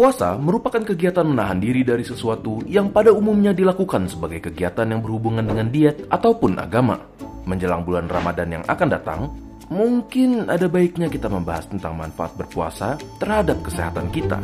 Puasa merupakan kegiatan menahan diri dari sesuatu yang pada umumnya dilakukan sebagai kegiatan yang berhubungan dengan diet ataupun agama. Menjelang bulan Ramadan yang akan datang, mungkin ada baiknya kita membahas tentang manfaat berpuasa terhadap kesehatan kita.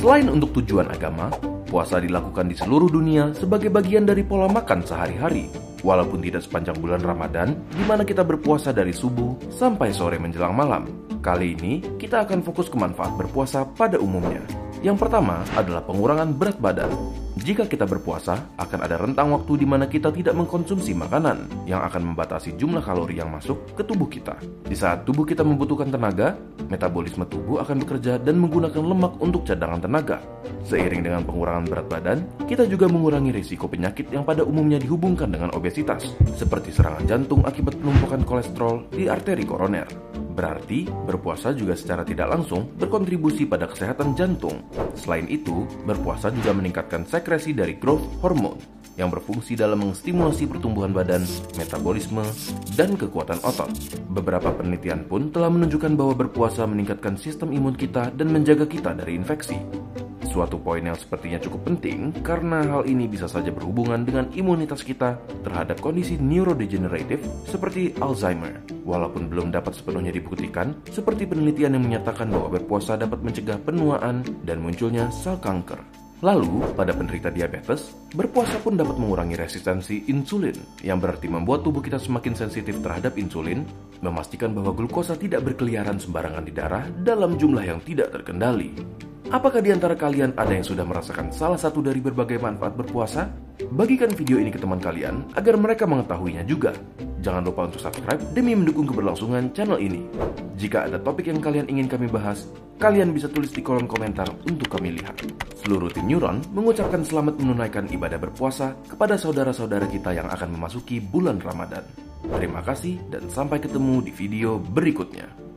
Selain untuk tujuan agama, puasa dilakukan di seluruh dunia sebagai bagian dari pola makan sehari-hari. Walaupun tidak sepanjang bulan Ramadan, di mana kita berpuasa dari subuh sampai sore menjelang malam. Kali ini, kita akan fokus ke manfaat berpuasa pada umumnya. Yang pertama adalah pengurangan berat badan. Jika kita berpuasa, akan ada rentang waktu di mana kita tidak mengkonsumsi makanan yang akan membatasi jumlah kalori yang masuk ke tubuh kita. Di saat tubuh kita membutuhkan tenaga, metabolisme tubuh akan bekerja dan menggunakan lemak untuk cadangan tenaga. Seiring dengan pengurangan berat badan, kita juga mengurangi risiko penyakit yang pada umumnya dihubungkan dengan obesitas, seperti serangan jantung akibat penumpukan kolesterol di arteri koroner. Berarti, berpuasa juga secara tidak langsung berkontribusi pada kesehatan jantung. Selain itu, berpuasa juga meningkatkan sekresi dari growth hormone yang berfungsi dalam menstimulasi pertumbuhan badan, metabolisme, dan kekuatan otot. Beberapa penelitian pun telah menunjukkan bahwa berpuasa meningkatkan sistem imun kita dan menjaga kita dari infeksi. Suatu poin yang sepertinya cukup penting karena hal ini bisa saja berhubungan dengan imunitas kita terhadap kondisi neurodegeneratif seperti Alzheimer. Walaupun belum dapat sepenuhnya dibuktikan, seperti penelitian yang menyatakan bahwa berpuasa dapat mencegah penuaan dan munculnya sel kanker. Lalu, pada penderita diabetes, berpuasa pun dapat mengurangi resistensi insulin, yang berarti membuat tubuh kita semakin sensitif terhadap insulin, memastikan bahwa glukosa tidak berkeliaran sembarangan di darah dalam jumlah yang tidak terkendali. Apakah di antara kalian ada yang sudah merasakan salah satu dari berbagai manfaat berpuasa? Bagikan video ini ke teman kalian agar mereka mengetahuinya juga. Jangan lupa untuk subscribe demi mendukung keberlangsungan channel ini. Jika ada topik yang kalian ingin kami bahas, kalian bisa tulis di kolom komentar untuk kami lihat. Seluruh tim Neuron mengucapkan selamat menunaikan ibadah berpuasa kepada saudara-saudara kita yang akan memasuki bulan Ramadan. Terima kasih dan sampai ketemu di video berikutnya.